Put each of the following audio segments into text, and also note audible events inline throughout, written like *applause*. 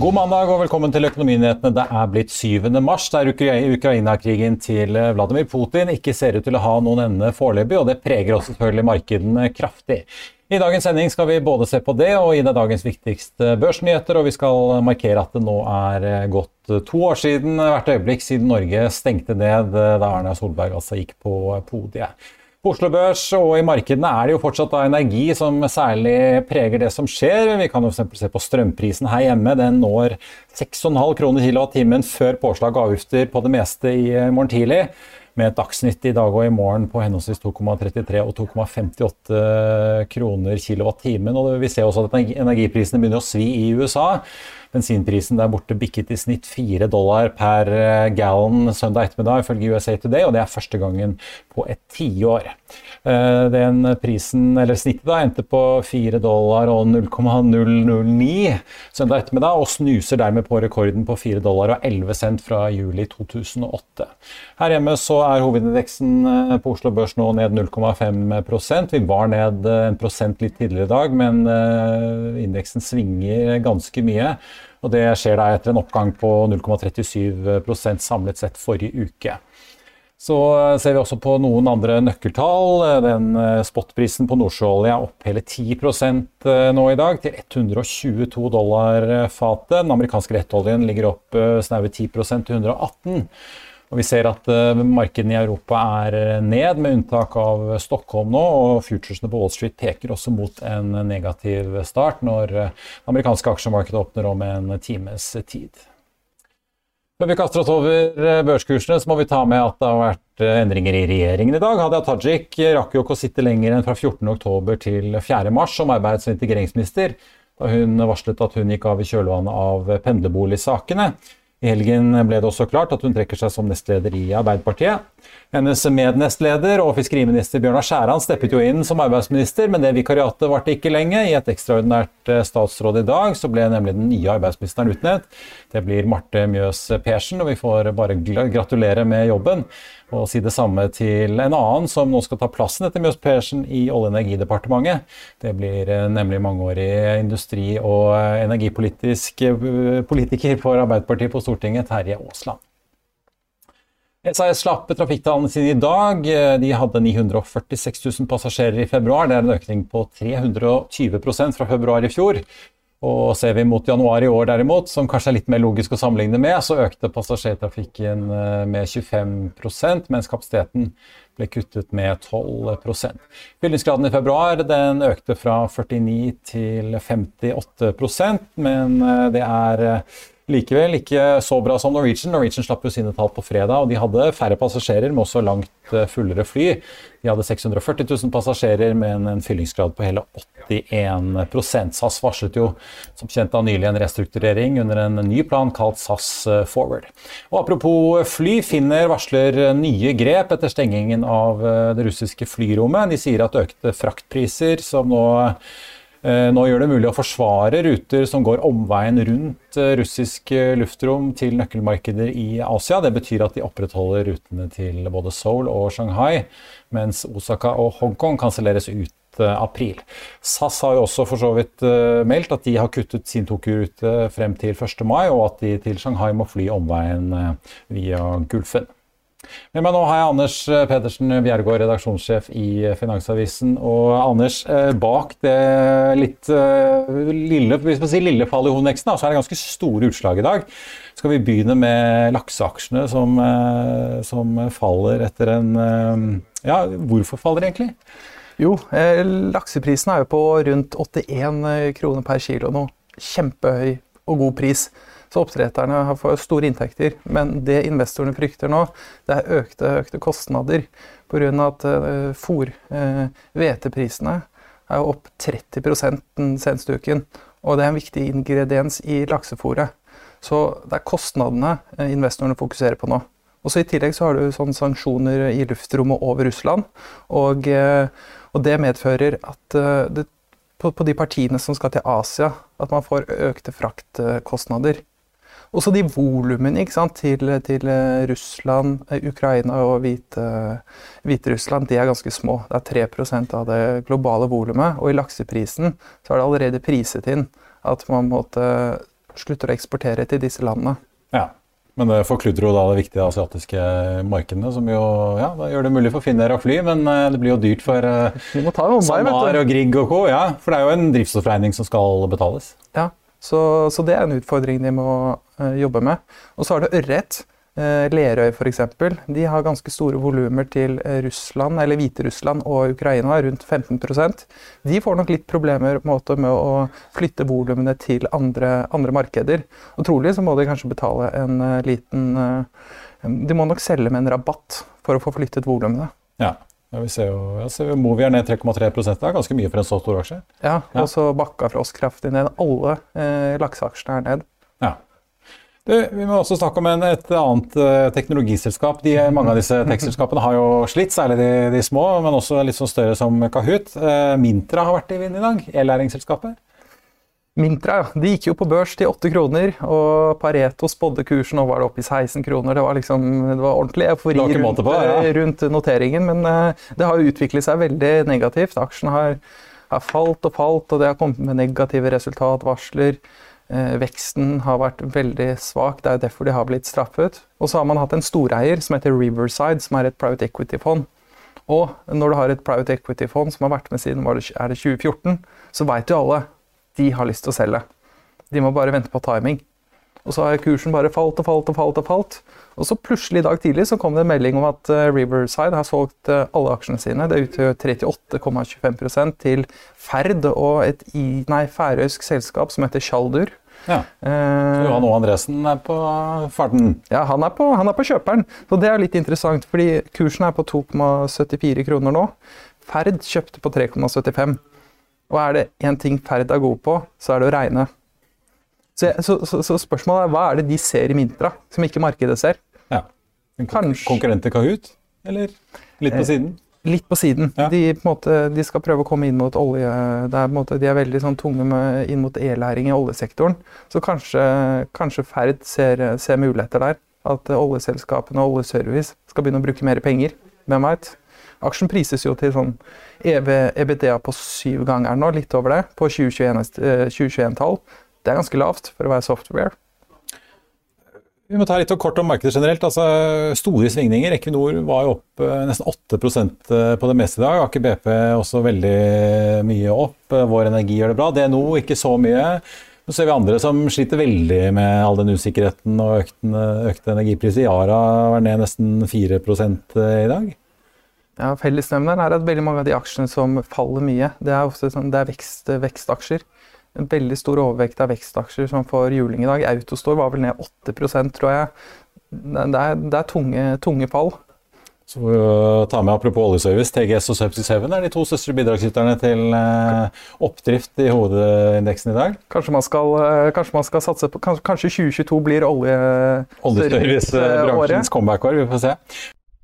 God mandag og velkommen til Økonominyhetene. Det er blitt 7. mars, der Ukraina-krigen til Vladimir Putin ikke ser ut til å ha noen ende foreløpig, og det preger også selvfølgelig markedene kraftig. I dagens sending skal vi både se på det og gi deg dagens viktigste børsnyheter, og vi skal markere at det nå er gått to år siden hvert øyeblikk siden Norge stengte ned da Erna Solberg altså gikk på podiet. På Oslo Børs og i markedene er det jo fortsatt da energi som særlig preger det som skjer. Vi kan jo eksempel se på strømprisen her hjemme. Den når 6,5 kroner kilowattimen før påslag og avgifter på det meste i morgen tidlig. Med et dagsnytt i dag og i morgen på henholdsvis 2,33 og 2,58 kroner kilowattimen. Og vi ser også at energiprisene begynner å svi i USA. Bensinprisen der borte bikket i snitt 4 dollar per gallon søndag ettermiddag, ifølge USA Today, og det er første gangen på et tiår. Den prisen, eller snittet da, endte på 4 dollar og 0,009 søndag ettermiddag, og snuser dermed på rekorden på 4 dollar og 11 cent fra juli 2008. Her hjemme så er hovedindeksen på Oslo Børs nå ned 0,5% Vi var ned en prosent litt tidligere i dag, men indeksen svinger ganske mye. Og det skjer da etter en oppgang på 0,37% samlet sett forrige uke. Så ser vi også på noen andre nøkkeltall. Den Spotprisen på nordsjøolje er opp hele 10 nå i dag, til 122 dollar fatet. Den amerikanske rettoljen ligger opp snaue 10% til 118. Og Vi ser at markedene i Europa er ned, med unntak av Stockholm nå. og Futuresene på Wall Street peker også mot en negativ start når det amerikanske aksjemarkedet åpner om en times tid. Før vi kaster oss over børskursene, så må vi ta med at det har vært endringer i regjeringen i dag. Hadia Tajik rakk jo ikke å sitte lenger enn fra 14.10 til 4.3 som arbeids- og integreringsminister, da hun varslet at hun gikk av i kjølvannet av pendlerboligsakene. I helgen ble det også klart at hun trekker seg som nestleder i Arbeiderpartiet. Hennes mednestleder og fiskeriminister Bjørnar Skjæran steppet jo inn som arbeidsminister, men det vikariatet varte ikke lenge. I et ekstraordinært statsråd i dag så ble nemlig den nye arbeidsministeren utnevnt. Det blir Marte Mjøs Persen, og vi får bare gratulere med jobben. Og si det samme til en annen som nå skal ta plassen etter Mjøs Persen i Olje- og energidepartementet. Det blir nemlig mangeårig industri- og energipolitisk politiker for Arbeiderpartiet på Stortinget, Terje Aasland. SAS slapp trafikktallene sine i dag. De hadde 946 000 passasjerer i februar. Det er en økning på 320% fra februar i fjor. Og ser vi mot januar i år derimot, som kanskje er litt mer logisk å sammenligne med, så økte passasjertrafikken med 25% mens kapasiteten ble kuttet med 12% Fyllingsgraden i februar den økte fra 49 til 58% men det er likevel ikke så bra som Norwegian. Norwegian slapp jo sine tall på fredag, og de hadde færre passasjerer, men også langt fullere fly. De hadde 640 000 passasjerer med en fyllingsgrad på hele 81% SAS varslet jo som kjent da nylig en restrukturering under en ny plan kalt SAS Forward. Og Apropos fly, Finner varsler nye grep etter stengingen av det russiske flyrommet. De sier at økte fraktpriser, som nå nå gjør det mulig å forsvare ruter som går omveien rundt russisk luftrom til nøkkelmarkeder i Asia. Det betyr at de opprettholder rutene til både Seoul og Shanghai, mens Osaka og Hongkong kanselleres ut april. SAS har jo også for så vidt meldt at de har kuttet sin Tokyo-rute frem til 1. mai, og at de til Shanghai må fly omveien via Gulfen. Men nå har jeg Anders eh, Pedersen Bjergård, redaksjonssjef i eh, Finansavisen. Og Anders, eh, bak det litt lille, hvis man sier lille fallet i hovedveksten, så er det ganske store utslag i dag. Skal vi begynne med lakseaksjene som, som faller etter en Ja, hvorfor faller de egentlig? Jo, lakseprisen er jo på rundt 81 kroner per kilo nå. Kjempehøy og god pris. Så oppdretterne fått store inntekter. Men det investorene frykter nå, det er økte, økte kostnader pga. at uh, fôr, uh, er opp 30 den seneste uken. Og det er en viktig ingrediens i laksefôret. Så det er kostnadene uh, investorene fokuserer på nå. Og så I tillegg så har du sånne sanksjoner i luftrommet over Russland. Og, og det medfører at det, på, på, de partiene som skal til Asia, at man får økte fraktkostnader. Også de volumene til, til, eh, Russland, eh, Ukraina og Hviterussland de er ganske små. Det er 3% av det globale volumet. Og i lakseprisen så er det allerede priset inn at man måtte slutte å eksportere til disse landene. Ja, Men det forkludrer jo da det viktige asiatiske markedene, som jo ja, gjør det mulig for Finnair å fly, men eh, det blir jo dyrt for uh, SalMar og Grieg og co. Ja, for det er jo en drivstoffregning som skal betales. Ja, så, så, det er en utfordring de må uh, jobbe med. Og så har du ørret. Uh, Lerøy f.eks. De har ganske store volumer til eh, Russland, eller Hviterussland og Ukraina, rundt 15% De får nok litt problemer måte, med å flytte volumene til andre, andre, markeder. Og trolig så må de kanskje betale en liten De må nok selge med en rabatt for å få flyttet volumene. Ja. Ja, vi ser jo, ja, ser Movi er ned 3,3 Det er ganske mye for en så stor aksje. Ja, og så bakka Frosk kraftig ned. Alle eh, lakseaksjene er ned. Ja. Du, vi må også snakke om en, et annet eh, teknologiselskap. De, mange av disse *laughs* tekstselskapene har jo slitt, særlig de, de, små, men også litt sånn større som Kahoot. Eh, Mintra har vært i vind i dag, e-læringsselskapet. Mintra ja. de gikk jo på børs til 8 kroner, og Pareto spådde kursen og var det oppe i 16 kroner. Det var liksom, det var ordentlig eufori rundt, på, ja. rundt, noteringen, men uh, det har jo utviklet seg veldig negativt. Aksjen har, har, falt og falt, og det har kommet med negative resultatvarsler. Uh, veksten har vært veldig svak, det er derfor de har blitt straffet. Og så har man hatt en storeier som heter Riverside, som er et private equity-fond. Og når du har et private equity-fond som har vært med siden var det, er det 2014, så veit jo alle de har lyst til å selge. De må bare vente på timing. Og så har kursen bare falt og falt og falt. Og falt. Og så plutselig i dag tidlig så kom det en melding om at eh, Riverside har solgt eh, alle aksjene sine. Det utgjør 38,25% til Ferd og et nei, færøysk selskap som heter Tjaldur. Ja. Eh, Johan O. Andresen er på farten? Ja, han er på, han er på kjøperen. Så det er litt interessant, fordi kursen er på 2,74 kroner nå. Ferd kjøpte på 3,75. Og er det én ting Ferd er god på, så er det å regne. Så, så, så, så, spørsmålet er hva er det de ser i Mintra, som ikke markedet ser? Ja. En konkurrent til Kahoot, eller litt på eh, siden? Litt på siden. Ja. De, på måte, de, skal prøve å komme inn mot olje er, måte, De er veldig sånn, tunge med, inn mot e-læring i oljesektoren. Så kanskje, kanskje Ferd ser, ser, muligheter der. At oljeselskapene og oljeservice skal begynne å bruke mer penger. Hvem veit? Aksjen prises jo til sånn EBDA på syv ganger nå, litt over det, på 2021-tall. 2021 det er ganske lavt for å være software. Vi må ta litt kort om markedet generelt. Altså, store svingninger. Equinor var jo opp eh, nesten 8 eh, på det meste i dag. Aker BP også veldig mye opp. Vår Energi gjør det bra. DNO ikke så mye. Så ser vi andre som sliter veldig med all den usikkerheten og økte, økte energipriser. Yara var ned nesten 4 i dag. Ja, Fellesnevneren er at veldig mange av de aksjene som faller mye, det er ofte sånn, det er vekst, vekstaksjer. En veldig stor overvekt av vekstaksjer som får juling i dag. Autostore var vel ned 8% tror jeg. Det er, det er tunge, tunge, fall. Så vi ta med Apropos oljeservice, TGS og Subsea 7 er de to største bidragsyterne til uh, oppdrift i hovedindeksen i dag. Kanskje man skal, uh, kanskje man skal satse på Kanskje 2022 blir olje... oljeservice-bransjens comeback-år. Vi får se.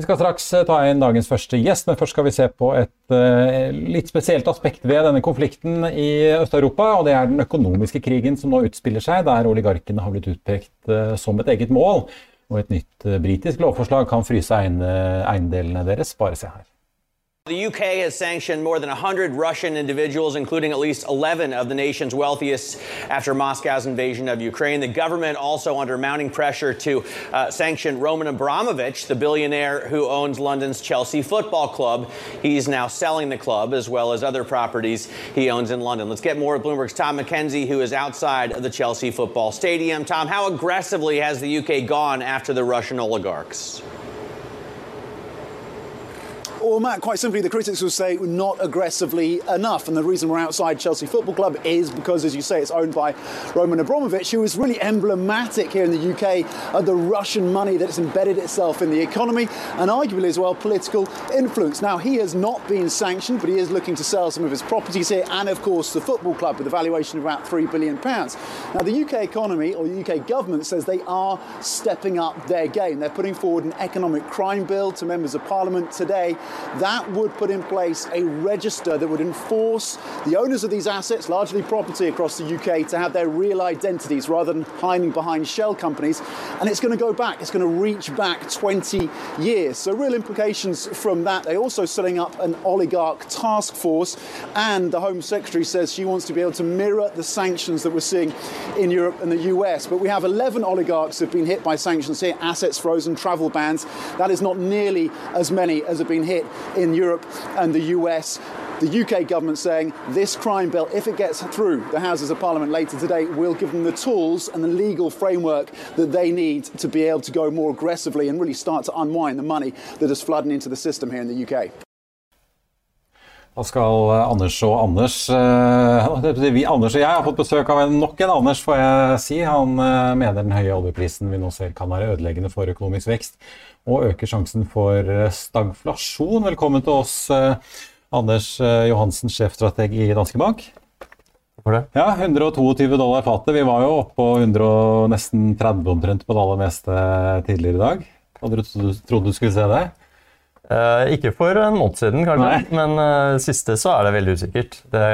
Vi skal straks eh, ta inn dagens første gjest, men først skal vi se på et uh, litt spesielt aspekt ved denne konflikten i Øst-Europa. og Det er den økonomiske krigen som nå utspiller seg, der oligarkene har blitt utpekt uh, som et eget mål. Og et nytt uh, britisk lovforslag kan fryse eiendelene deres. Bare se her. The UK has sanctioned more than 100 Russian individuals, including at least 11 of the nation's wealthiest, after Moscow's invasion of Ukraine. The government also under mounting pressure to uh, sanction Roman Abramovich, the billionaire who owns London's Chelsea Football Club. He's now selling the club as well as other properties he owns in London. Let's get more of Bloomberg's Tom McKenzie, who is outside of the Chelsea Football Stadium. Tom, how aggressively has the UK gone after the Russian oligarchs? Well, Matt, quite simply, the critics will say not aggressively enough. And the reason we're outside Chelsea Football Club is because, as you say, it's owned by Roman Abramovich, who is really emblematic here in the UK of the Russian money that's embedded itself in the economy and arguably as well political influence. Now, he has not been sanctioned, but he is looking to sell some of his properties here and, of course, the football club with a valuation of about £3 billion. Now, the UK economy or the UK government says they are stepping up their game. They're putting forward an economic crime bill to members of parliament today that would put in place a register that would enforce the owners of these assets, largely property across the UK, to have their real identities rather than hiding behind shell companies. And it's going to go back, it's going to reach back 20 years. So, real implications from that. They're also setting up an oligarch task force, and the Home Secretary says she wants to be able to mirror the sanctions that we're seeing in Europe and the US. But we have 11 oligarchs who have been hit by sanctions here, assets frozen, travel bans. That is not nearly as many as have been hit in Europe and the US. The UK government saying this crime bill, if it gets through the Houses of Parliament later today, will give them the tools and the legal framework that they need to be able to go more aggressively and really start to unwind the money that is flooding into the system here in the UK. Da skal eh, Anders og Anders *laughs* uh, vi, Anders og jeg har fått besøk av en, nok en Anders, får jeg si. Han uh, mener den høye oljeprisen vi nå ser kan være ødeleggende for økonomisk vekst og øker sjansen for stagflasjon. Velkommen til oss, uh, Anders Johansen, sjefstrateg i Danske Bank. Ja, 122 dollar fatet. Vi var jo oppe på 100, nesten 30 omtrent på det aller meste tidligere i dag. Hadde du trodd du skulle se det? Eh, ikke for en måned siden, kanskje, Nei. men eh, siste så er det veldig usikkert. Det,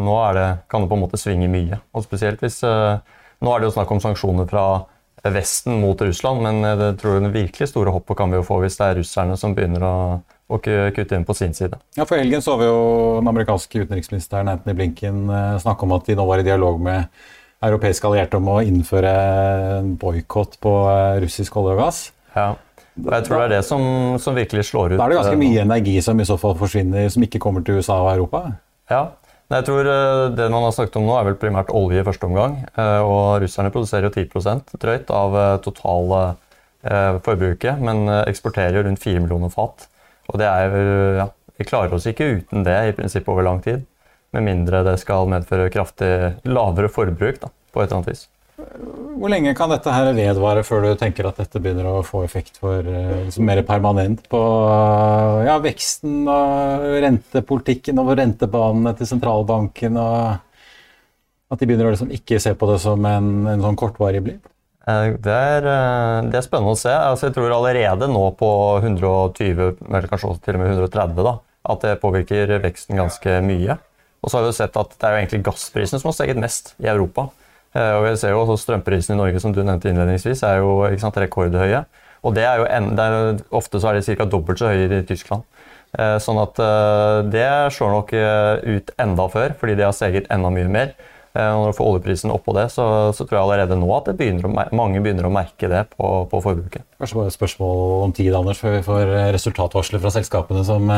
nå det, kan det på en måte svinge mye. Og spesielt hvis eh, Nå er det jo snakk om sanksjoner fra Vesten mot Russland, men det tror jeg det virkelig store hoppet kan vi jo få hvis det er russerne som begynner å, å kutte inn på sin side. Ja, For helgen så vi jo den amerikanske utenriksministeren Anthony Blinken snakke om at de nå var i dialog med europeiske allierte om å innføre en boikott på russisk olje og gass. Ja. Og jeg tror det er det som, som, virkelig slår ut. Da er det ganske eh, mye energi som i så fall forsvinner, som ikke kommer til USA og Europa? Ja. Jeg tror eh, Det man har snakket om nå, er vel primært olje i første omgang. Eh, og russerne produserer jo 10% drøyt av totale forbruket, men eksporterer rundt 4 millioner fat. Og det er ja, Vi klarer oss ikke uten det i prinsippet over lang tid. Med mindre det skal medføre kraftig lavere forbruk da, på et eller annet vis. Hvor lenge kan dette her vedvare før du tenker at dette begynner å få effekt for eh, liksom mer permanent på ja, veksten og rentepolitikken og rentebanene til sentralbanken? og At de begynner å liksom ikke se på det som en, en sånn kortvarig blipp? Eh, det er, eh, det er, spennende å se. Altså, jeg tror allerede nå på 120, eller kanskje til og med 130, da, at det påvirker veksten ganske mye. Og så har vi sett at det er jo egentlig gassprisen som har steget mest i Europa. Eh, og vi ser jo også Strømprisene i Norge som du nevnte innledningsvis, er jo sant, rekordhøye. Og det er jo en, det er, Ofte så er de ca. dobbelt så høye i Tyskland. Eh, sånn at eh, det slår nok ut enda før, fordi de har steget enda mye mer. Og når du får oljeprisen oppå det, så, så, tror jeg allerede nå at begynner å, mange begynner å merke det på, på forbruket. Kanskje bare et spørsmål om tid, Anders, før vi får resultatvarsler fra selskapene som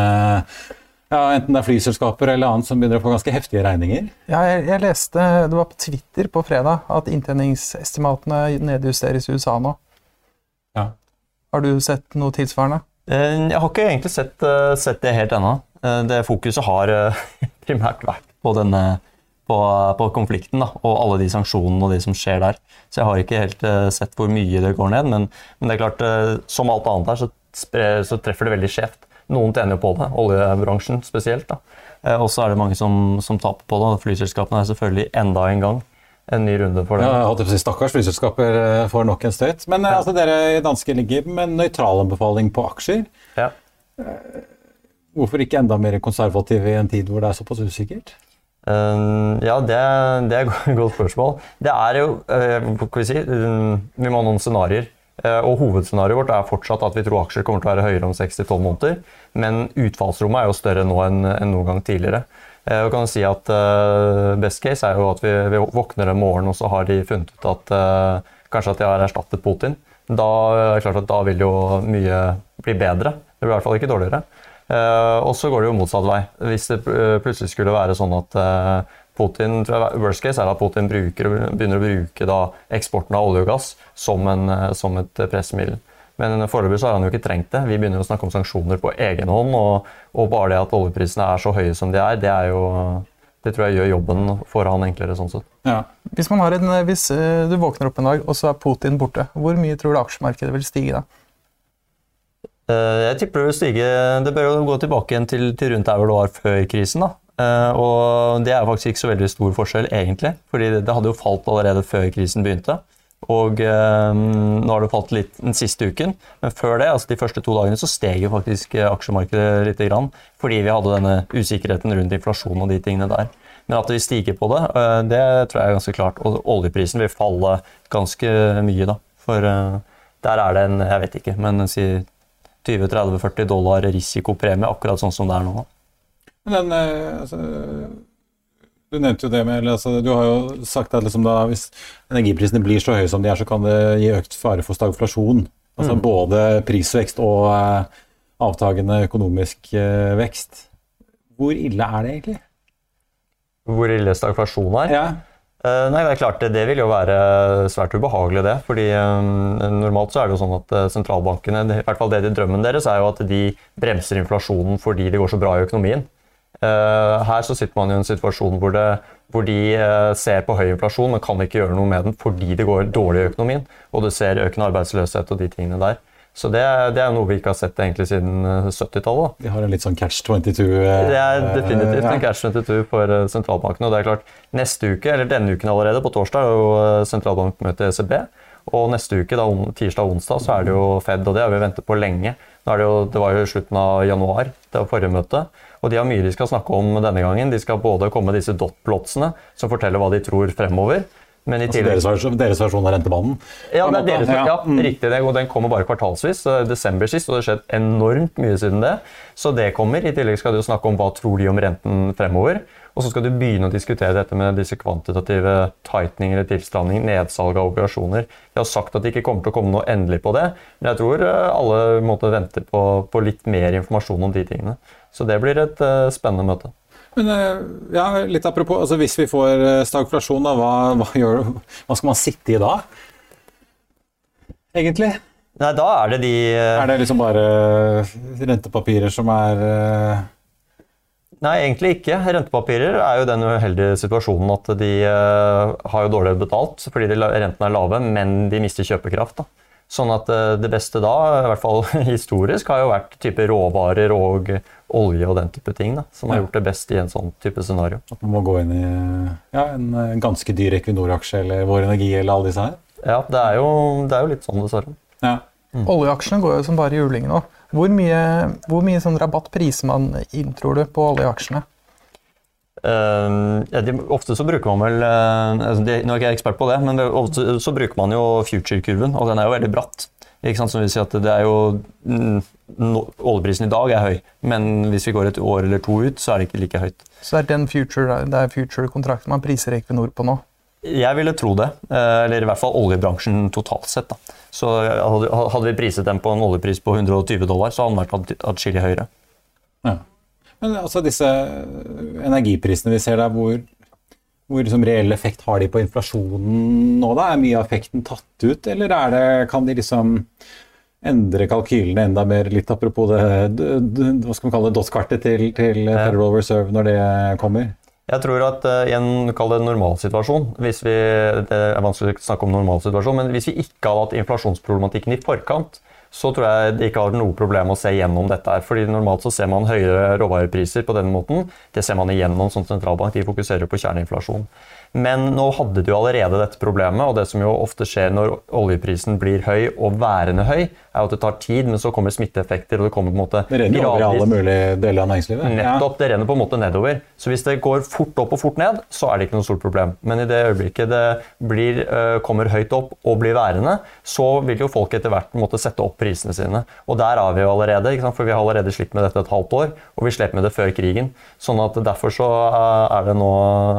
ja, Enten det er flyselskaper eller annet som begynner å få ganske heftige regninger? Ja, jeg, jeg, leste, det var på Twitter på fredag, at inntjeningsestimatene nedjusteres i USA nå. Ja. Har du sett noe tilsvarende? Eh, jeg har ikke egentlig sett, eh, sett det helt ennå. Eh, det fokuset har *laughs* primært vært på, denne, på, på konflikten da, og alle de sanksjonene og de som skjer der. Så jeg har ikke helt sett hvor mye det går ned. Men, men det er klart, som alt annet her, så, så treffer det veldig skjevt. Noen tjener jo på det, oljebransjen spesielt. da. Eh, og så er det mange som, som taper på det. Flyselskapene er selvfølgelig enda en gang en ny runde for det. Ja, jeg holdt på å si Stakkars flyselskaper eh, får nok en støt. Men ja. altså, dere i danske ligger med en nøytral anbefaling på aksjer. Ja. Hvorfor ikke enda mer konservative i en tid hvor det er såpass usikkert? Uh, ja, det, det er et godt spørsmål. Det er jo uh, hva skal Vi si, um, vi må ha noen scenarioer. Uh, og Hovedscenarioet vårt er fortsatt at vi tror aksjer kommer til å være høyere om 6-12 måneder. Men utfallsrommet er jo større nå enn, enn noen gang tidligere. Uh, og kan si at Best case er jo at vi, vi, våkner en morgen og så har de funnet ut at kanskje at de har erstattet Putin. Da, er det klart at da vil jo mye bli bedre. Det blir i hvert fall ikke dårligere. Og så går det jo motsatt vei. Hvis det plutselig skulle være sånn at Putin, Worst case er at Putin bruker, begynner å bruke da, eksporten av olje og gass som, en, uh, som et pressemiddel. Men foreløpig har han jo ikke trengt det. Vi begynner å snakke om sanksjoner på egen hånd. Og, og bare det at oljeprisene er så høye som de er, det er jo det tror jeg gjør jobben for han enklere. sånn sett. Ja. Hvis, en, hvis du våkner opp en dag, og så er Putin borte, hvor mye tror du aksjemarkedet vil stige da? Eh, jeg tipper det vil stige Det bør jo gå tilbake igjen til, til rundt der hvor det var før krisen. da. Uh, og det er faktisk ikke så veldig stor forskjell, egentlig. fordi det, hadde jo falt allerede før krisen begynte. Og uh, nå har det falt litt den siste uken. Men før det, altså de første to dagene, så steg jo faktisk aksjemarkedet litt. Grann, fordi vi hadde denne usikkerheten rundt inflasjon og de tingene der. Men at vi stiger på det, uh, det tror jeg er ganske klart. Og oljeprisen vil falle ganske mye, da. For der er det en, jeg vet ikke, men si 20-30-40 dollar risikopremie, akkurat sånn som det er nå. Men den altså, du nevnte jo det med altså, Du har jo sagt at liksom, da, hvis energiprisene blir så høye som de er, så kan det gi økt fare for stagflasjon. Altså mm. både prisvekst og uh, avtagende økonomisk uh, vekst. Hvor ille er det egentlig? Hvor ille stagflasjon er? Ja. Nei, Det er klart det, vil jo være svært ubehagelig, det. fordi Normalt så er det jo sånn at sentralbankene i hvert fall det de drømmen deres er jo at de bremser inflasjonen fordi det går så bra i økonomien. Uh, her så sitter man i en situasjon hvor, det, hvor de ser på høy inflasjon, men kan ikke gjøre noe med den fordi det går dårlig i økonomien. Og du ser økende arbeidsløshet og de tingene der. Så det, det, er noe vi ikke har sett egentlig siden 70-tallet. De vi har en litt sånn catch 22 eh, Det er definitivt ja. en catch 22 for eh, sentralbanken. Og det er klart, neste uke, eller denne uken allerede, på torsdag, er jo sentralbankmøte i ECB. Og neste uke, da, tirsdag og onsdag, så er det jo Fed, og det har vi ventet på lenge. Det, jo, det, var jo slutten av januar, det var forrige møte. Og de har mye de skal snakke om denne gangen. De skal både komme med disse dot-plotsene, som forteller hva de tror fremover. Men i altså tillegg, deres, deres, versjon av rentebanen? Ja, det er deres, ja, mm. riktig. og Den kommer bare kvartalsvis. Desember sist, og det har skjedd enormt mye siden det. Så det kommer. I tillegg skal du snakke om hva tror de om renten fremover. Og så skal du begynne å diskutere dette med disse kvantitative tightening eller tilstramning, nedsalg av operasjoner. De har sagt at det ikke kommer til å komme noe endelig på det, men jeg tror eh, alle måtte vente på, på litt mer informasjon om de tingene. Så det blir et uh, spennende møte. Men eh, ja, litt apropos, altså hvis vi får eh, stagflasjon, da, hva, hva, gjør, hva skal man sitte i da? Egentlig? Nei, da er det de. Er det liksom bare rentepapirer som er. Nei, egentlig ikke. Rentepapirer er jo den uheldige situasjonen at de har jo dårligere betalt fordi de, rentene er lave, men de mister kjøpekraft. da. Sånn at det beste da, i hvert fall *laughs* historisk, har jo vært type råvarer og olje og den type ting da, som har gjort det best i en sånn type scenario. At man må gå inn i ja, en, ganske dyr Equinor-aksje eller Vår Energi eller alle disse her? Ja, det er jo, det er jo litt sånn, dessverre. Ja. Mm. Oljeaksjene går jo som bare juling nå. Hvor mye, hvor mye sånn rabatt priser man inn, tror du, på oljeaksjene? Uh, ja, de, ofte så bruker man vel uh, altså de, Nå er ikke jeg ekspert på det, men det, ofte så bruker man jo future-kurven, og den er jo veldig bratt. Ikke sant? Som vil si at det er jo mm, Oljeprisen i dag er høy, men hvis vi går et år eller to ut, så er det ikke like høyt. Så det er den future-kontrakten future man priser Equinor på nå? Jeg ville tro det. Eh, eller i hvert fall oljebransjen totalt sett. Da. Så Hadde vi priset den på en oljepris på 120 dollar, så hadde den vært atskillig høyere. Ja. Men altså disse energiprisene vi ser der, hvor hvor liksom reell effekt har de på inflasjonen nå? da? Er mye av effekten tatt ut, eller det, kan de liksom endre kalkylene enda mer? Litt apropos det, hva skal man kalle det, dotkartet til, til Federal Reserve når det kommer? Jeg tror at uh, i en kall det normalsituasjon hvis vi, Det er vanskelig å snakke om normalsituasjon, men hvis vi ikke hadde hatt inflasjonsproblematikken i forkant, så tror jeg det ikke har noe problem å se gjennom dette. her, fordi Normalt så ser man høyere råvarepriser på den måten. Det ser man igjennom som sentralbank. De fokuserer på kjerneinflasjon. Men nå hadde de jo allerede dette problemet, og det som jo ofte skjer når oljeprisen blir høy og værende høy, er at det tar tid, men så kommer smitteeffekter, og det kommer på en måte Det renner over alle mulige deler av næringslivet. Nettopp, det renner på en måte nedover. Så hvis det går fort opp og fort ned, så er det ikke noe stort problem. Men i det øyeblikket det blir, uh, kommer høyt opp og blir værende, så vil jo folk etter hvert måtte sette opp prisene sine. Og der er vi jo allerede, for vi har allerede slitt med dette et halvt år, og vi slet med det før krigen. Sånn at derfor så uh, er det nå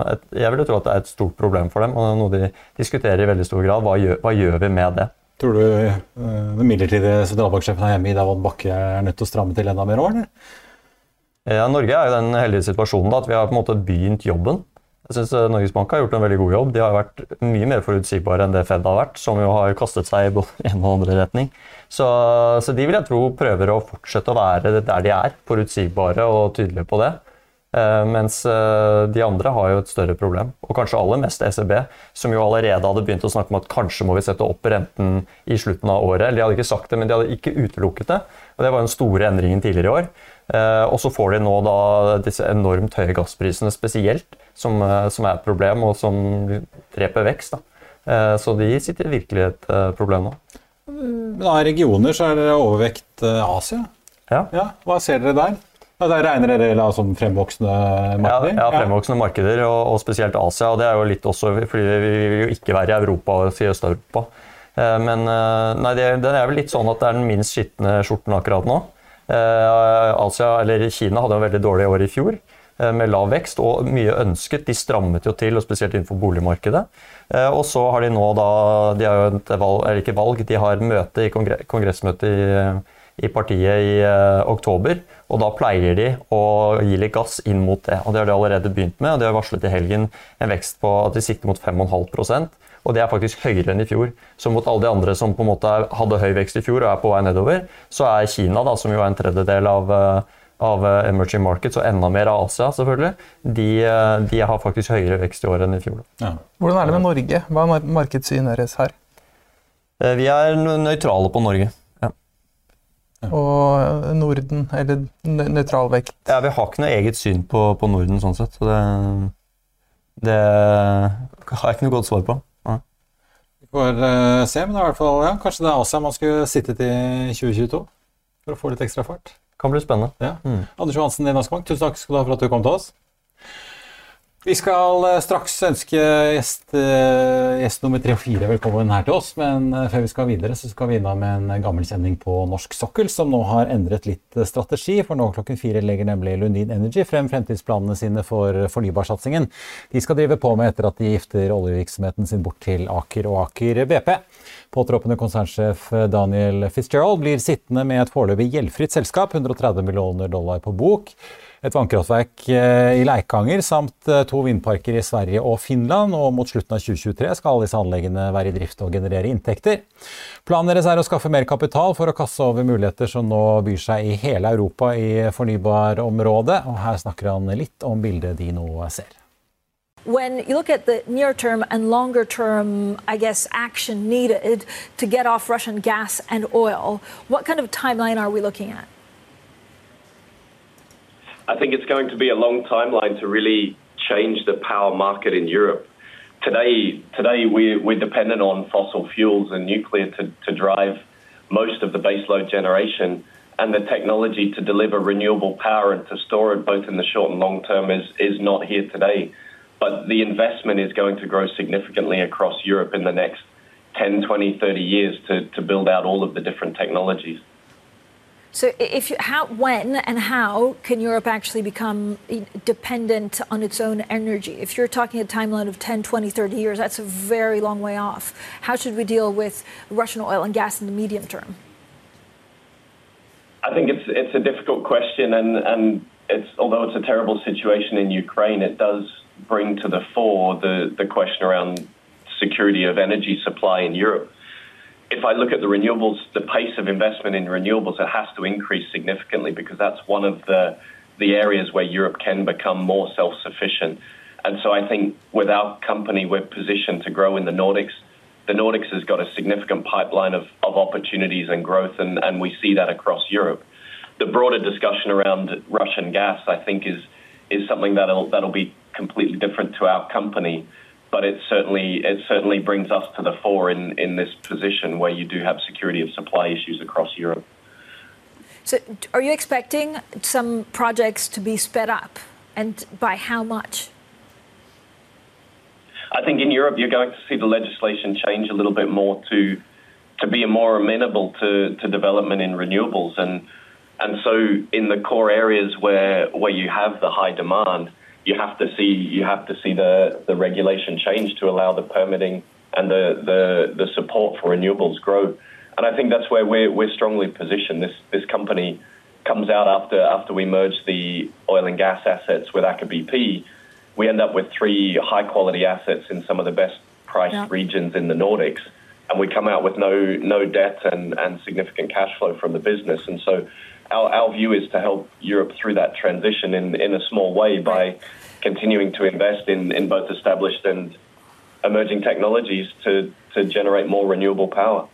et, Jeg vil jo tro at det er et stort problem for dem, og noe de diskuterer i veldig stor grad. Hva gjør, hva gjør vi med det? Tror du uh, den midlertidige sentralbanksjefen her hjemme i Davon Bakke er nødt til å stramme til enda mer år? eller? Ja, Norge er jo den heldige situasjonen da, at vi har på en måte begynt jobben. Jeg synes Norges Bank har gjort en veldig god jobb. De har vært mye mer forutsigbare enn det Fed har vært, som jo har kastet seg i både *laughs* en og andre retning. Så, så de vil jeg tro prøver å fortsette å være der de er, forutsigbare og tydelige på det. Uh, mens uh, de andre har jo et større problem, og kanskje aller mest ECB, som jo allerede hadde begynt å snakke om at kanskje må vi sette opp renten i slutten av året. Eller de hadde ikke sagt det, men de hadde ikke utelukket det. Og det var den store endringen tidligere i år. Uh, og så får de nå da disse enormt høye gassprisene spesielt, som, som er et problem, og som dreper vekst. Da. så de sitter virkelig i et problem nå. Men av regioner så er det overvekt Asia. Ja. ja. Hva ser dere der? Ja, Da regner dere da som fremvoksende markeder? Ja, ja fremvoksende markeder, og, og, spesielt Asia. og Det er jo litt også fordi vi vil jo ikke være i Europa og i Øst-Europa. Eh, men eh, nei, det, den er vel litt sånn at det er den minst skitne skjorten akkurat nå. Eh, Asia, eller Kina hadde en veldig dårlig år i fjor med lav vekst og mye ønsket. De strammet jo til, og spesielt innenfor boligmarkedet. Og så har de nå da De har jo et valg, eller ikke valg, de har møte i kongressmøte i i partiet i oktober. Og da pleier de å gi litt gass inn mot det. Og det har de allerede begynt med. og De har varslet i helgen en vekst på at de sikter mot 5,5% og det er faktisk høyere enn i fjor. Så mot alle de andre som på en måte hadde høy vekst i fjor og er på vei nedover, så er Kina, da, som jo er en tredjedel av, eh, av eh, emerging markets, og enda mer av Asia, selvfølgelig, de, de, har faktisk høyere vekst i år enn i fjor. Ja. Hvordan er det med Norge? Hva er markedssynet deres her? Vi er nøytrale på Norge og Norden, eller nøytral vekt? Ja, vi har ikke noe eget syn på, på Norden sånn sett. Så det, det, har jeg ikke noe godt svar på. Ja. Vi får uh, se, men i hvert fall, ja, kanskje det er Asia man skulle sittet i 2022 for å få litt ekstra fart. Kan bli spennende. Ja. Mm. Anders Johansen i Danske Bank, tusen takk skal du ha for at du kom til oss. Vi skal eh, straks ønske gjest, eh, gjest nummer tre og fire velkommen her til oss. Men eh, før vi skal videre, så skal vi innom en gammel kjenning på norsk sokkel, som nå har endret litt strategi. For nå klokken fire legger nemlig Lundin Energy frem fremtidsplanene sine for fornybarsatsingen. De skal drive på med etter at de gifter oljevirksomheten sin bort til Aker og Aker BP. Påtroppende konsernsjef Daniel Fitzgerald blir sittende med et foreløpig gjeldfritt selskap, 130 millioner dollar på bok et vannkraftverk eh, i Leikanger samt eh, to vindparker i Sverige og Finland. Og mot slutten av 2023 skal alle disse anleggene være i drift og generere inntekter. Planen deres er å skaffe mer kapital for å kaste over muligheter som nå byr seg i hele Europa i fornybarområdet. Og her snakker han litt om bildet de nå ser. When you look at the near term and longer term, I guess, action needed to get off Russian gas and oil, what kind of timeline are we looking at? I think it's going to be a long timeline to really change the power market in Europe. Today, today we're, we're dependent on fossil fuels and nuclear to, to drive most of the baseload generation, and the technology to deliver renewable power and to store it both in the short and long term is, is not here today. But the investment is going to grow significantly across Europe in the next 10, 20, 30 years to, to build out all of the different technologies. So, if you, how, when, and how can Europe actually become dependent on its own energy? If you're talking a timeline of 10, 20, 30 years, that's a very long way off. How should we deal with Russian oil and gas in the medium term? I think it's it's a difficult question, and and it's although it's a terrible situation in Ukraine, it does bring to the fore the the question around security of energy supply in Europe if I look at the renewables, the pace of investment in renewables, it has to increase significantly because that's one of the the areas where Europe can become more self-sufficient. And so I think with our company, we're positioned to grow in the Nordics. The Nordics has got a significant pipeline of, of opportunities and growth, and, and we see that across Europe. The broader discussion around Russian gas, I think, is is something that'll that'll be completely different to our company but it certainly it certainly brings us to the fore in, in this position where you do have security of supply issues across Europe. So, are you expecting some projects to be sped up, and by how much? I think in Europe you're going to see the legislation change a little bit more to to be more amenable to, to development in renewables and and so in the core areas where where you have the high demand, you have to see you have to see the, the regulation change to allow the permitting and the, the, the support for renewables grow. And I think that's where we're we're strongly positioned. This this company comes out after after we merge the oil and gas assets with Aker BP we end up with three high quality assets in some of the best priced yeah. regions in the Nordics. And we come out with no no debt and, and significant cash flow from the business. And so our, our view is to help Europe through that transition in, in a small way by continuing to invest in, in both established and emerging technologies to, to generate more renewable power.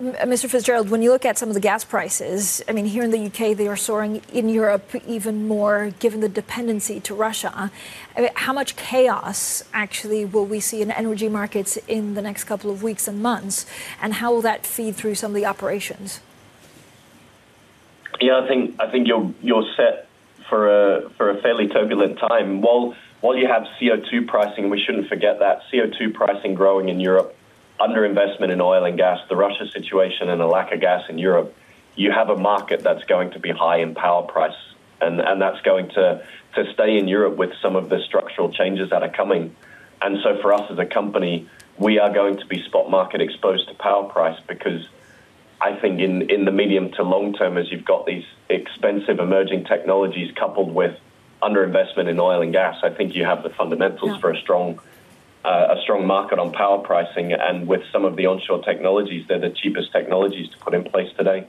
Mr. Fitzgerald, when you look at some of the gas prices, I mean, here in the UK, they are soaring. In Europe, even more, given the dependency to Russia. I mean, how much chaos actually will we see in energy markets in the next couple of weeks and months, and how will that feed through some of the operations? Yeah, I think I think you're you're set for a for a fairly turbulent time. While while you have CO2 pricing, we shouldn't forget that CO2 pricing growing in Europe underinvestment in oil and gas, the Russia situation, and a lack of gas in Europe, you have a market that's going to be high in power price. And, and that's going to, to stay in Europe with some of the structural changes that are coming. And so for us as a company, we are going to be spot market exposed to power price because I think in, in the medium to long term, as you've got these expensive emerging technologies coupled with underinvestment in oil and gas, I think you have the fundamentals yeah. for a strong uh, a strong market on power pricing, and with some of the onshore technologies, they're the cheapest technologies to put in place today.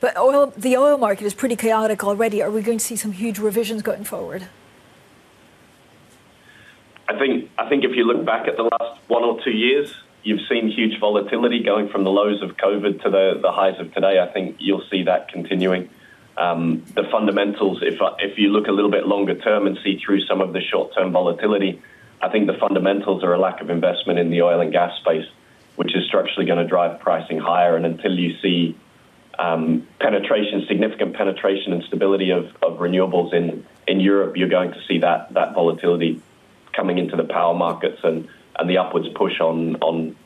But oil, the oil market is pretty chaotic already. Are we going to see some huge revisions going forward? I think I think if you look back at the last one or two years, you've seen huge volatility going from the lows of COVID to the, the highs of today. I think you'll see that continuing. Um, the fundamentals, if if you look a little bit longer term and see through some of the short term volatility, I think the fundamentals are a lack of investment in the oil and gas space, which is structurally going to drive pricing higher. And until you see um, penetration, significant penetration and stability of, of renewables in, in Europe, you're going to see that, that volatility coming into the power markets and, and the upwards push on, on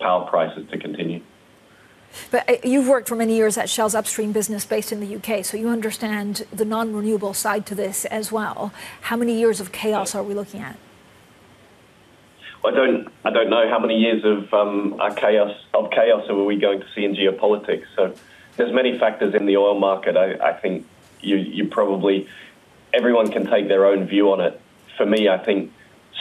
power prices to continue. But uh, you've worked for many years at Shell's upstream business based in the UK, so you understand the non renewable side to this as well. How many years of chaos are we looking at? I don't I don't know how many years of um, chaos of chaos are we going to see in geopolitics. So there's many factors in the oil market. I, I think you you probably everyone can take their own view on it. For me, I think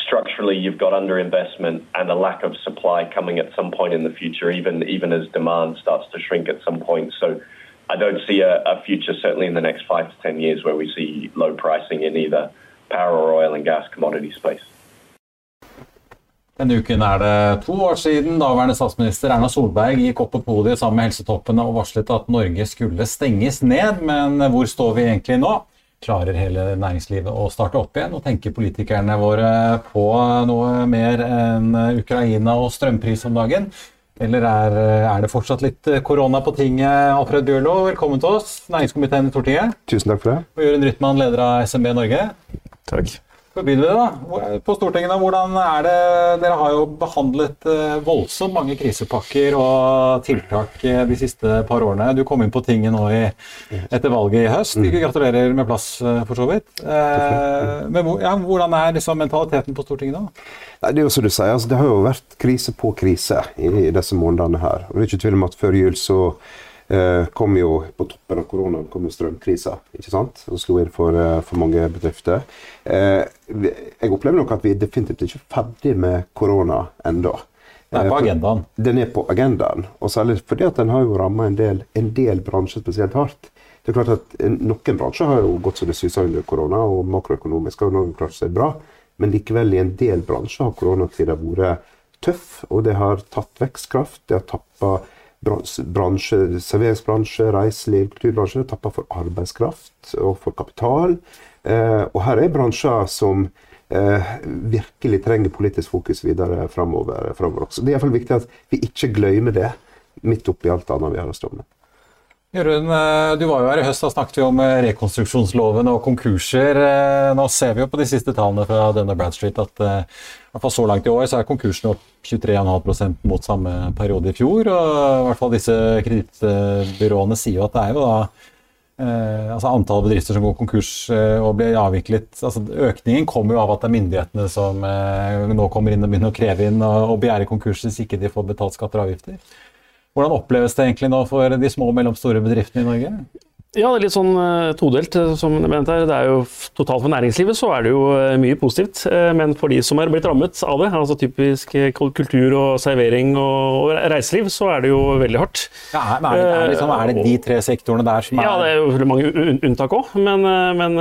structurally you've got underinvestment and a lack of supply coming at some point in the future, even even as demand starts to shrink at some point. So I don't see a, a future, certainly in the next five to ten years, where we see low pricing in either power or oil and gas commodity space. Denne uken er det to år siden daværende statsminister Erna Solberg gikk opp på podiet sammen med helsetoppene og varslet at Norge skulle stenges ned. Men hvor står vi egentlig nå? Klarer hele næringslivet å starte opp igjen? Og tenker politikerne våre på noe mer enn Ukraina og strømpris om dagen? Eller er, er, det fortsatt litt korona på tinget? Alfred Bjørlo, velkommen til oss, næringskomiteen i Stortinget. Tusen takk for det. Og Jørund Rytman, leder av SMB Norge. Takk. Så begynner vi da. På Stortinget, da, hvordan er det Dere har jo behandlet eh, voldsomt mange krisepakker og tiltak eh, de siste par årene. Du kom inn på tinget nå i, etter valget i høst. Ikke Gratulerer med plass, eh, for så vidt. Men ja, hvordan er liksom mentaliteten på Stortinget da? Nei, det er jo som du sier, altså, det har jo vært krise på krise i disse månedene her. Og det er ikke tvil om at før jul så kom jo på toppen av koronaen kom jo strømkrisa, ikke sant? og slo inn for, eh, for mange bedrifter. Eh, jeg opplever nok at vi definitivt ikke er ferdig med korona ennå. Den er på agendaen. Den er på agendaen, og særlig fordi at den har jo ramma en, en, del bransjer spesielt hardt. Det er klart at Noen bransjer har jo gått som det suser under korona, og makroøkonomisk har jo Norge klart seg bra. Men likevel, i en del bransjer har koronatida vært tøff, og det har tatt vekstkraft. Det har tappa bransje, serveringsbransje, reiseliv, kulturbransje tapper for arbeidskraft og for kapital. Eh, og her er bransjer som eh, virkelig trenger politisk fokus videre framover, framover også. Det er iallfall viktig at vi ikke glemmer det midt oppi alt annet vi har å stå med. Jørund, eh, du var jo her i høst, da snakket vi om eh, rekonstruksjonsloven og konkurser. Eh, nå ser vi jo på de siste tallene fra denne Bradstreet at i hvert fall så langt i år så er konkursene opp 23,5% mot samme periode i fjor. og i hvert fall disse kredittbyråene sier jo at det er jo da eh, altså Antall bedrifter som går konkurs og blir avviklet altså Økningen kommer jo av at det er myndighetene som eh, nå kommer inn og begynner å kreve inn og, og begjære konkurs hvis ikke de får betalt skatter og avgifter. Hvordan oppleves det egentlig nå for de små og mellomstore bedriftene i Norge? Ja, det er litt sånn uh, todelt. som som nevnt her. Det er jo Totalt for næringslivet så er det jo uh, mye positivt. Men for de som er blitt rammet av det, altså typisk kultur og servering og, og, reiseliv, så er det jo veldig hardt. Ja, men er, det, er, liksom, er det de tre sektorene der som er Ja, det er jo mange unntak òg. Men, men,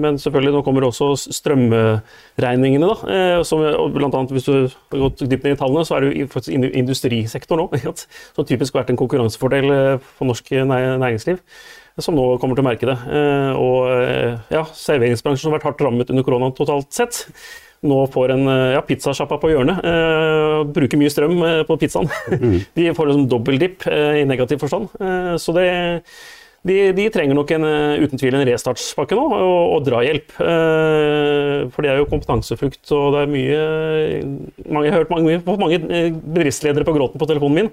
men, selvfølgelig, nå kommer også strømregningene, da. Som, blant annet, hvis du har gått dypt ned i tallene, så er det jo faktisk industrisektoren òg. Som typisk har vært en konkurransefordel for norsk næringsliv som nå kommer til å merke det. Eh, og eh, ja, serveringsbransjen har vært hardt rammet under korona totalt sett. Nå får en eh, ja, pizzasjappa på hjørnet bruker mye strøm på pizzaen. Mm. *laughs* De får liksom dobbeltdipp dip i negativ forstand. Så det de, de, trenger nok en, uten tvil en restartspakke nå, og, og drahjelp. for det er jo kompetanseflukt, og det er mye mange, Jeg har hørt mange, mange bedriftsledere på gråten på telefonen min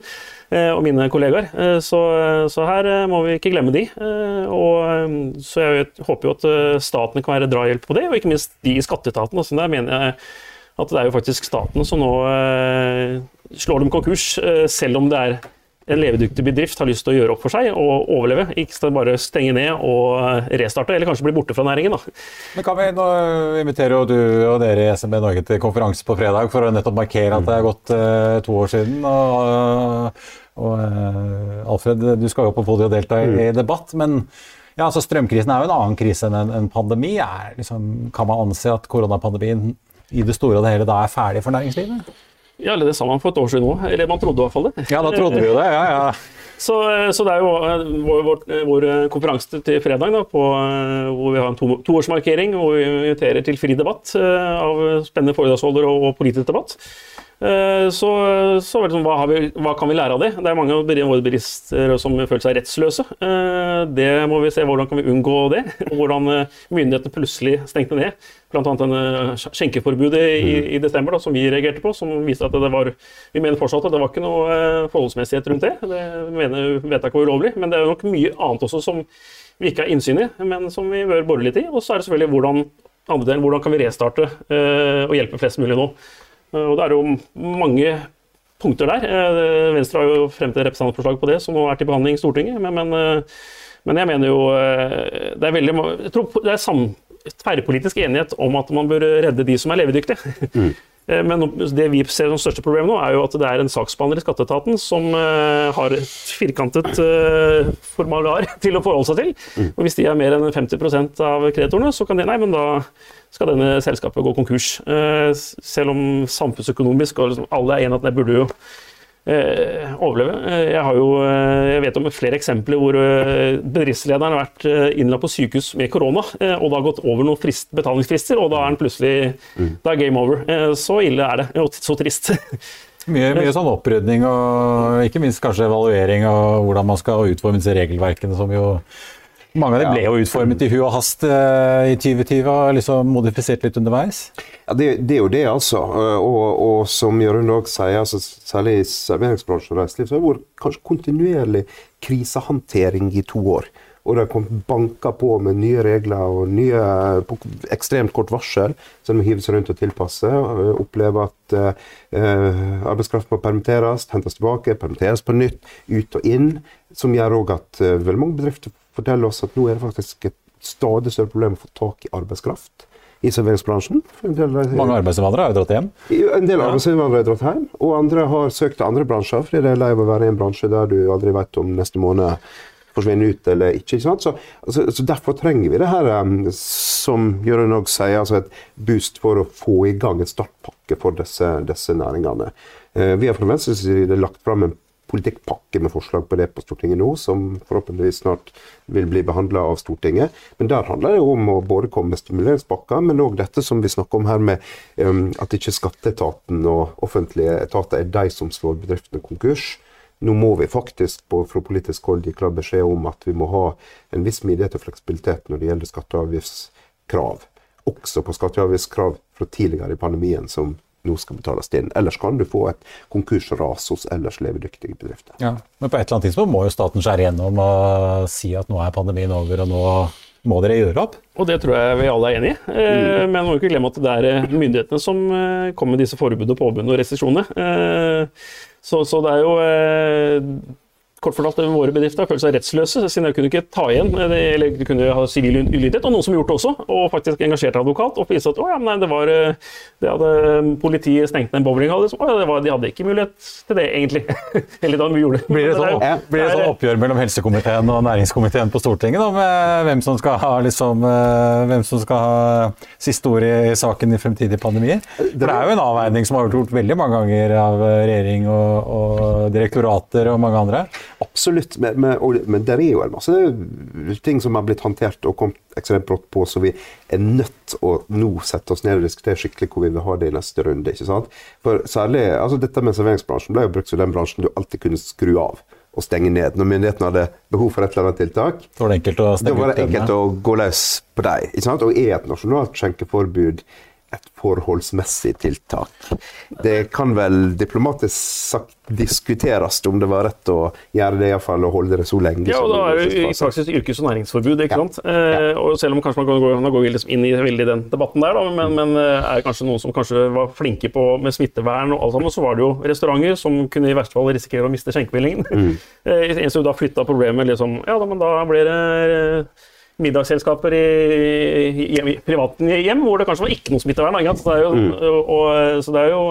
Eh, og mine kollegaer. Eh, så, så, her eh, må vi ikke glemme de. Og, så jeg håper jo at staten kan være drahjelp på det, og ikke minst de i skatteetaten. Altså der mener jeg at det er jo faktisk staten som nå slår dem konkurs, selv om det er en levedyktig bedrift har lyst til å gjøre opp for seg og overleve. Ikke bare stenge ned og restarte, eller kanskje bli borte fra næringen. Da. Men kan vi, Nå inviterer du og dere i SMB Norge til konferanse på fredag for å nettopp markere at det er gått uh, to år siden. og og uh, Alfred, du skal jo på podiet og delta i, mm. i debatt, men ja, altså strømkrisen er jo en annen krise enn en, en pandemi. Er, liksom, kan man anse at koronapandemien i det store og det hele da er ferdig for næringslivet? Ja, eller det sa man for et år siden òg. Eller man trodde i hvert fall det. Ja, da trodde vi jo det. ja, ja. Så, så, det er jo eh, vår, vår, vår konferanse til fredag, da, på, eh, hvor vi har en to, toårsmarkering. Hvor vi inviterer til fri debatt av spennende foredragsholdere og, og politisk debatt. Eh, så, så var det sånn, hva, vi, hva, kan vi lære av det? Det er mange av våre bilister som føler seg rettsløse. Eh, det må vi se hvordan kan vi unngå det. *laughs* og Hvordan eh, myndighetene plutselig stengte ned. Bl.a. denne skjenkeforbudet i, i desember da, som vi reagerte på, som viste at det var Vi mener fortsatt at det var ikke noe forholdsmessighet rundt det. Det mener vedtaket var ulovlig. Men det er nok mye annet også som vi ikke har innsyn i, men som vi bør bore litt i. Og så er det selvfølgelig hvordan, andre delen, hvordan kan vi restarte og hjelpe flest mulig nå. Eh, og det er jo mange punkter der. Eh, Venstre har jo fremmet et representantforslag på det, som nå er til behandling i Stortinget. Men, men, eh, men jeg mener jo det er veldig, jeg tror det er sam, tverrpolitisk enighet om at man bør redde de som er levedyktige. Mm. Men det vi ser som største problem nå, er jo at det er en saksbehandler i skatteetaten som har et firkantet formular *laughs* til å forholde seg til. Mm. Og hvis de er mer enn 50% av kreditorene, så kan de Nei, men da skal denne selskapet gå konkurs. Eh, selv om samfunnsøkonomisk og liksom alle er enige at det burde jo eh, overleve. Eh, jeg, har jo, jeg vet om flere eksempler hvor bedriftslederen har vært innlagt på sykehus med korona, og det har gått over noen frist, betalingsfrister, og da er den plutselig mm. da er game over. Så ille er det, og så trist. *laughs* Mye, mye, sånn opprydning og ikke minst kanskje evaluering av hvordan man skal utforme disse regelverkene, som jo mange av dem ble jo utformet i hu og hast uh, i 2020 og liksom modifisert litt underveis? Ja, det, det, er jo det, altså. Eh, og, og som Jørund òg sier, altså, særlig i serveringsbransjen og reiseliv, så har det vært kanskje kontinuerlig krisehåndtering i to år. Og det har kommet banker på med nye regler og nye på ekstremt kort varsel, som de hiver seg rundt og tilpasser. Opplever at eh, arbeidskraft må permitteres, hentes tilbake, permitteres på nytt, ut og inn. Som gjør òg at eh, veldig mange bedrifter forteller oss at nå er det faktisk et stadig større problem å få tak i arbeidskraft i serveringsbransjen. Mange arbeidsinnvandrere har jo dratt hjem? En del arbeidsinnvandrere har dratt hjem, og andre har søkt til andre bransjer, fordi det er lei av å være i en bransje der du aldri vet om neste måned forsvinner ut eller ikke. ikke sant? Så, altså, så Derfor trenger vi det her, um, som Jørund òg sier, altså et boost for å få i gang en startpakke for disse, disse næringene. Uh, vi har fra Venstres side lagt fram en politikkpakke med forslag på det på Stortinget nå, som forhåpentligvis snart vil bli behandla av Stortinget. Men der handler det jo om å både komme med stimuleringspakker, men òg dette som vi snakker om her med um, at ikke skatteetaten og offentlige etater er de som slår bedriftene konkurs. Nå må vi faktisk på, fra politisk hold gi klar beskjed om at vi må ha en viss smidighet og fleksibilitet når det gjelder skatte- og avgiftskrav. Også på skatte- og avgiftskrav fra tidligere i pandemien, som nå skal betales inn. Ellers kan du få et konkursras hos ellers levedyktige bedrifter. Ja, Men på et eller annet tidspunkt må jo staten skjære gjennom og si at nå er pandemien over, og nå må dere gjøre opp? Og det tror jeg vi alle er enig i. Eh, men må ikke glemme at det er eh, myndighetene som eh, kommer med disse forbud og påbud og restriksjonene. Så, så, det er jo kort fortalt, våre bedrifter har følt seg rettsløse, siden de kunne ikke ta igjen, eller de kunne ha sivil ulydighet, og noen som gjorde det også, og faktisk engasjerte advokat, og viste at å, ja, nei, det var det hadde Politiet stengte en bowlinghall, liksom. Å, ja, var, de hadde ikke mulighet til det, egentlig. *laughs* eller da de gjorde det. Blir det sånn, *laughs* opp, blir det sånn oppgjør mellom helsekomiteen og næringskomiteen på Stortinget, med hvem som skal ha, liksom, hvem som skal ha siste ord i saken i fremtidige pandemier? For det er jo en avveining som har vært gjort veldig mange ganger av regjering og, og direktorater og mange andre. Absolutt, men, men, men det er jo en masse ting som har blitt håndtert og kommet ekstremt brått på, så vi er nødt å nå sette oss ned og diskutere skikkelig hvor vi vil ha det i neste runde. ikke sant? For særlig, altså Dette med serveringsbransjen ble jo brukt som den bransjen du alltid kunne skru av og stenge ned. Når myndighetene hadde behov for et eller annet tiltak, da var det enkelt å, det var det enkelt å gå løs på dem. Og er et nasjonalt skjenkeforbud et forholdsmessig tiltak. Det kan vel diplomatisk sagt diskuteres om det var rett å gjøre det, iallfall, og holde det så lenge. Ja, og da er det i praksis yrkes- og næringsforbud. ikke sant? Ja. Eh, og selv om kanskje man går, kan går liksom inn i veldig den debatten der, da, men, men, eh, er det kanskje noen som kanskje var flinke på med smittevern og alt sammen, så var det jo restauranter som kunne i verste fall risikere å miste skjenkebevillingen. Mm. *laughs* Eh, en som da flytta problemet liksom Ja, da, men da ble det middagsselskaper i, i, i private hjem hvor det kanskje var ikke noe smittevern. Ikke så, det er jo, mm. og, og, så det er jo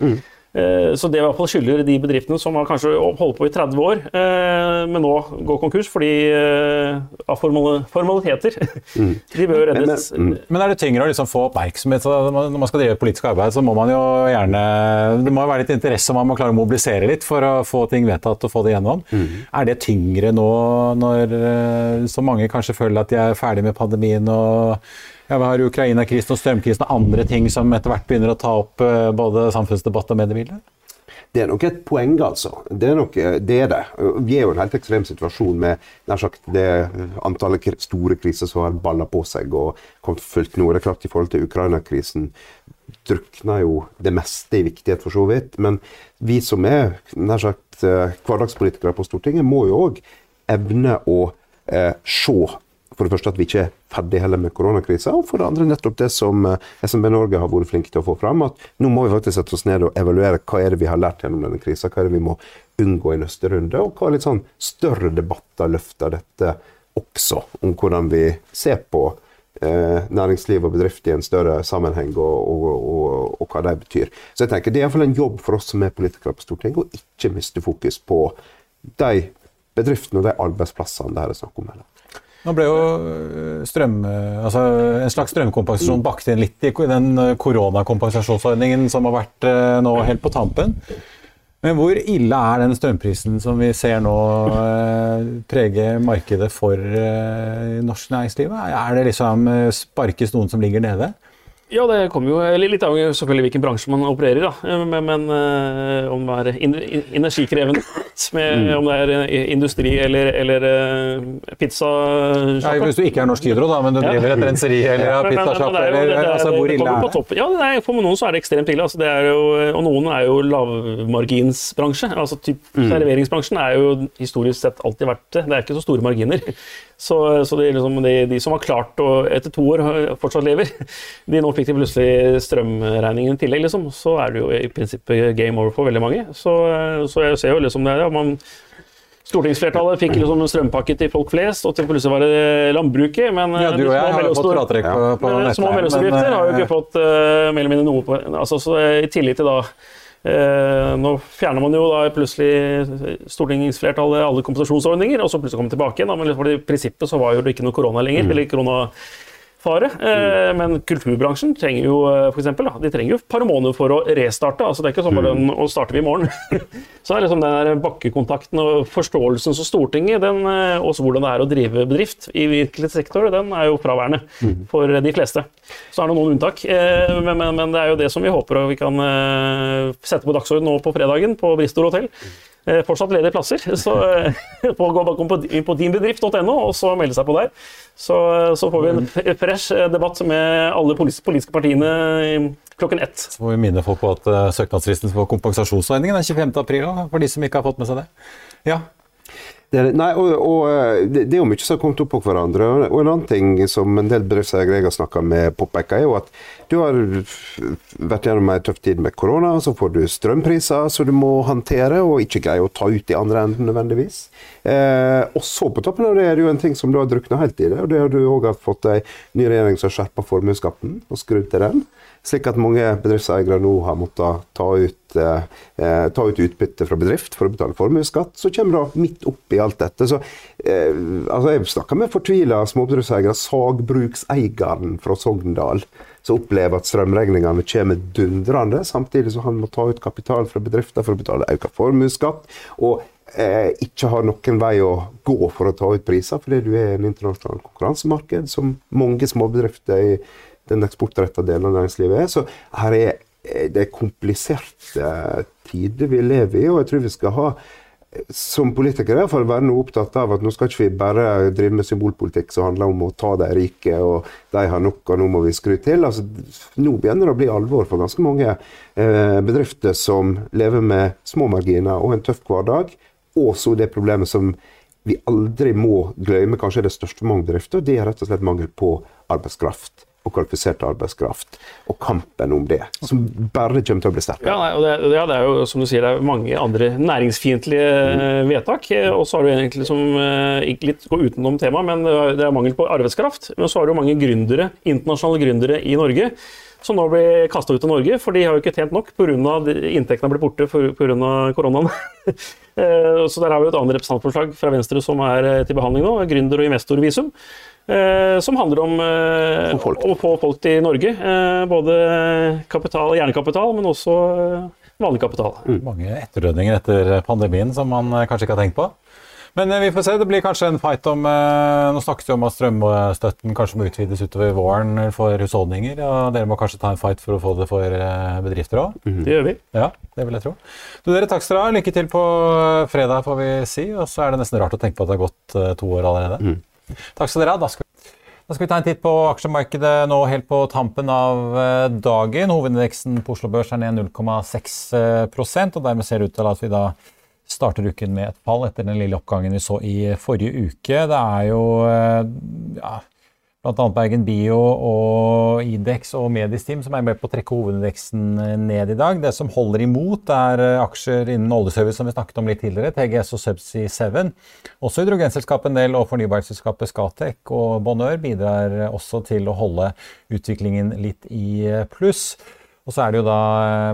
mm. Eh, så det i hvert fall skylder de bedriftene som har kanskje holdt på i 30 år, eh, men nå går konkurs fordi eh, av formaliteter. Mm. *laughs* De bør reddes. Men, men, men, er det tyngre å liksom få oppmerksomhet? Når man skal drive politisk arbeid, så må man jo gjerne Det må jo være litt interesse, man må klare å mobilisere litt for å få ting vedtatt og få det gjennom. Mm. Er det tyngre nå når så mange kanskje føler at de er ferdig med pandemien og ja, vi har Ukraina-krisen og strømkrisen og andre ting som etter hvert begynner å ta opp eh, både samfunnsdebatt og mediebilder? Det er nok et poeng, altså. Det er, nok, eh, det er det. Vi er jo i en helt ekstrem situasjon med sagt det antallet store kriser som har balla på seg og kommet fullt nå. Det klart I forhold til Ukraina-krisen drukner jo det meste i viktighet, for så vidt. Men vi som er nær sagt eh, hverdagspolitikere på Stortinget, må jo òg evne å eh, se for det første at vi ikke er ferdig heller med koronakrisa, og for det andre nettopp det som eh, SMB Norge har vært flinke til å få fram, at nå må vi faktisk sette oss ned og evaluere hva er det vi har lært gjennom denne krisa, hva er det vi må unngå i neste runde, og hva litt sånn større debatter løfter dette også, om hvordan vi ser på eh, næringsliv og bedrift i en større sammenheng, og, og, og, og hva det betyr. Så jeg tenker Det er iallfall en jobb for oss som er politikere på Stortinget, å ikke miste fokus på de bedriftene og de arbeidsplassene det her er snakk om. Heller. Nå ble jo øh, strøm, øh, altså en slags strømkompensasjon mm. bakt inn litt i den øh, koronakompensasjonsordningen som har vært nå helt på tampen. Men hvor ille er den strømprisen som vi ser nå prege markedet for norsk næringsliv? Er det liksom sparkes noen som ligger nede? Ja, det kommer jo litt av selvfølgelig hvilken bransje man opererer i. Men, men uh, om det er energikrevende, *clears throat* med, mm. om det er eh, industri eller, eller pizza ja, Hvis du ikke er Norsk Hydro, da, men du driver et renseri eller ja, pizzasjapp, altså, hvor ille er det? Ja, det er, For noen så er det ekstremt ille. Altså, det jo, og noen er jo lavmarginsbransje. altså typ, mm. Serveringsbransjen er jo historisk sett alltid vært det. Det er ikke så store marginer. Så, så de, liksom, de, de, som har klart å etter to år fortsatt lever, *laughs* de nå fikk de plutselig strømregningen i tillegg, liksom. Så er det jo i prinsippet game over for veldig mange. Så, så jeg ser jo liksom det. Ja, man, Stortingsflertallet fikk liksom en strømpakke til folk flest, og til plutselig var det landbruket. Men ja, du og jeg har jo fått fratrekk på, på nettet. Små og mellomstore har jo ikke fått uh, mer eller mindre noe på altså, så, I tillit til da Eh, nå fjerner man jo da plutselig stortingsflertallet alle kompensasjonsordninger, og så plutselig kommer tilbake igjen. Men for i prinsippet så var jo det ikke noe korona lenger. Mm. eller korona fare. Mm. men kulturbransjen trenger jo eh, for eksempel, de trenger jo et par måneder for å restarte. altså Det er ikke sånn bare å starter vi i morgen. *laughs* så er liksom den der bakkekontakten og forståelsen som Stortinget, den, eh, også hvordan det er å drive bedrift i virkelig sektor, den er jo fraværende for de fleste. Så er det noen unntak, eh, men, men, men, det er jo det som vi håper vi kan eh, sette på dagsorden nå på fredagen på Bristol hotell. Eh, fortsatt ledige plasser. *laughs* Så eh, *laughs* gå på, på dinbedrift.no og så melde seg på der. Så, eh, så, får vi en fresh debatt med alle politiske partiene klokken ett. Så må vi minne folk på at søknadsfristen for kompensasjonsordningen er 25. april, for de som ikke har fått med seg det. Ja, det, nei, og, og det, det, er jo mye som har kommet opp på hverandre. Og en annen ting som en del bedriftseiere jeg har snakka med, påpeker, er jo at du har vært gjennom en tøff tid med korona, så får du strømpriser som du må håndtere, og ikke greier å ta ut i andre enden nødvendigvis. Eh, og så på toppen av det er det jo en ting som du har drukna helt i det, og det har du òg fått ei ny regjering som har skjerpa formuesskatten og skrudd til den. Slik at mange bedriftseiere nå har måttet ta ut, eh, ta ut utbytte fra bedrift for å betale formuesskatt. Så kommer det midt oppi alt dette. Så, eh, altså jeg snakker med fortvila småbedriftseiere. Sagbrukseieren fra Sogndal som opplever at strømregningene kommer dundrende, samtidig som han må ta ut kapital fra bedrifter for å betale økt formuesskatt. Og eh, ikke har noen vei å gå for å ta ut priser, fordi du er en internasjonal konkurransemarked som mange småbedrifter i den eksportretta delen av næringslivet er. Så her er det er kompliserte tider vi lever i, og jeg tror vi skal ha som politikere iallfall være noe opptatt av at nå skal ikke vi bare drive med symbolpolitikk som handler om å ta de rike, og de har nok, og nå må vi skru til. Altså, nå begynner det å bli alvor for ganske mange eh, bedrifter som lever med små marginer og en tøff hverdag. Og så det problemet som vi aldri må glemme, kanskje er det største mange bedrifter, og det er rett og slett mangel på arbeidskraft og kvalifisert arbeidskraft, og kampen om det, som bare kommer til å bli sterkere. Ja, det, ja, det, er jo som du sier, det er mange andre næringsfiendtlige mm. vedtak. Og så har du egentlig som eh, ikke litt gå utenom temaet, men det er mangel på arbeidskraft. Men så har du mange gründere, internasjonale gründere i Norge som nå blir kasta ut av Norge, for de har jo ikke tjent nok pga. inntektene blitt borte pga. koronaen. *laughs* Eh, så der har vi et annet representantforslag fra Venstre som er eh, til behandling nå, gründer- og investorvisum. Eh, som handler om eh, å få folk til Norge. Eh, både kapital, hjernekapital, men også vanlig kapital. Mm. Mange etterdønninger etter pandemien som man kanskje ikke har tenkt på. Men vi får se. Det blir kanskje en fight om Nå snakkes det om at strømstøtten kanskje må utvides utover våren for husholdninger. Og dere må kanskje ta en fight for å få det for bedrifter òg? Mm. Det gjør vi. Ja, det vil jeg tro. Du, dere, takk skal dere ha. Lykke til på fredag, får vi si. Og så er det nesten rart å tenke på at det har gått to år allerede. Mm. Takk skal dere ha. Da skal, da skal vi ta en titt på aksjemarkedet nå helt på tampen av eh, dagen. Hovedindeksen på Oslo Børs er ned 0,6% og dermed ser det ut til at vi da starter uken med et fall etter den lille oppgangen vi så i forrige uke. Det er jo eh, ja, bl.a. Bergen Bio og Idex og Medisteam, som er med på å trekke hovedindeksen eh, ned i dag. Det som holder imot, er eh, aksjer innen oljeservice som vi snakket om litt tidligere, TGS og Subsea 7. Også hydrogenselskapet en del og fornybarselskapet Scatec og Bonheur bidrar også til å holde utviklingen litt i eh, pluss. Og så er det jo da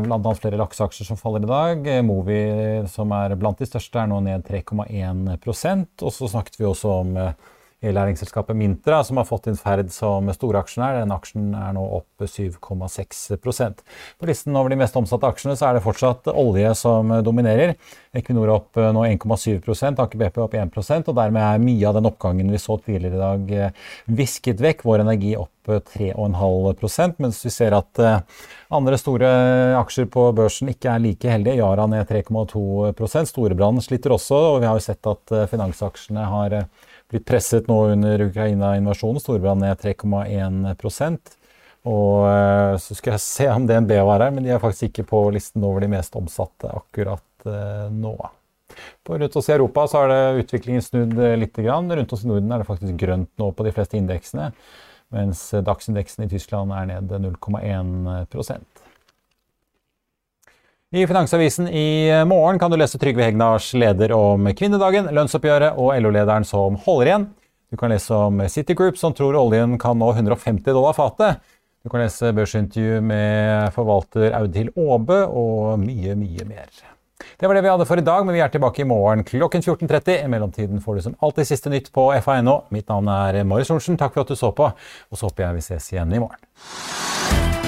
bl.a. flere lakseaksjer som faller i dag. Movi, som er blant de største, er nå ned 3,1% Og så snakket vi også om i læringsselskapet Mintra, som har fått inn Ferd som storaksjonær. Den aksjen er nå opp 7,6% På listen over de mest omsatte aksjene så er det fortsatt olje som dominerer. Equinor opp nå 1,7 Aker BP opp 1 og dermed er mye av den oppgangen vi så tidligere i dag eh, visket vekk. Vår Energi opp 3,5% mens vi ser at eh, andre store aksjer på børsen ikke er like heldige. Yara ned 3,2% Storebrand sliter også, og vi har jo sett at eh, finansaksjene har blitt presset nå under Ukraina-invasjonen. Storbrann ned 3,1 og eh, så skal jeg se om DNB var her, men de er faktisk ikke på listen over de mest omsatte akkurat eh, nå. På rundt oss i Europa så har det utviklingen snudd litt. Rundt oss i Norden er det faktisk grønt nå på de fleste indeksene, mens dagsindeksen i Tyskland er ned 0,1 i Finansavisen i morgen kan du lese Trygve Hegnars leder om kvinnedagen, lønnsoppgjøret og LO-lederen som holder igjen. Du kan lese om City Group som tror oljen kan nå 150 dollar fatet. Du kan lese børsintervju med forvalter Audhild Aabe og mye, mye mer. Det var det vi hadde for i dag, men vi er tilbake i morgen klokken 14.30. I mellomtiden får du som alltid siste nytt på FA.no. Mitt navn er Marius Thorensen. Takk for at du så på, og så håper jeg vi ses igjen i morgen.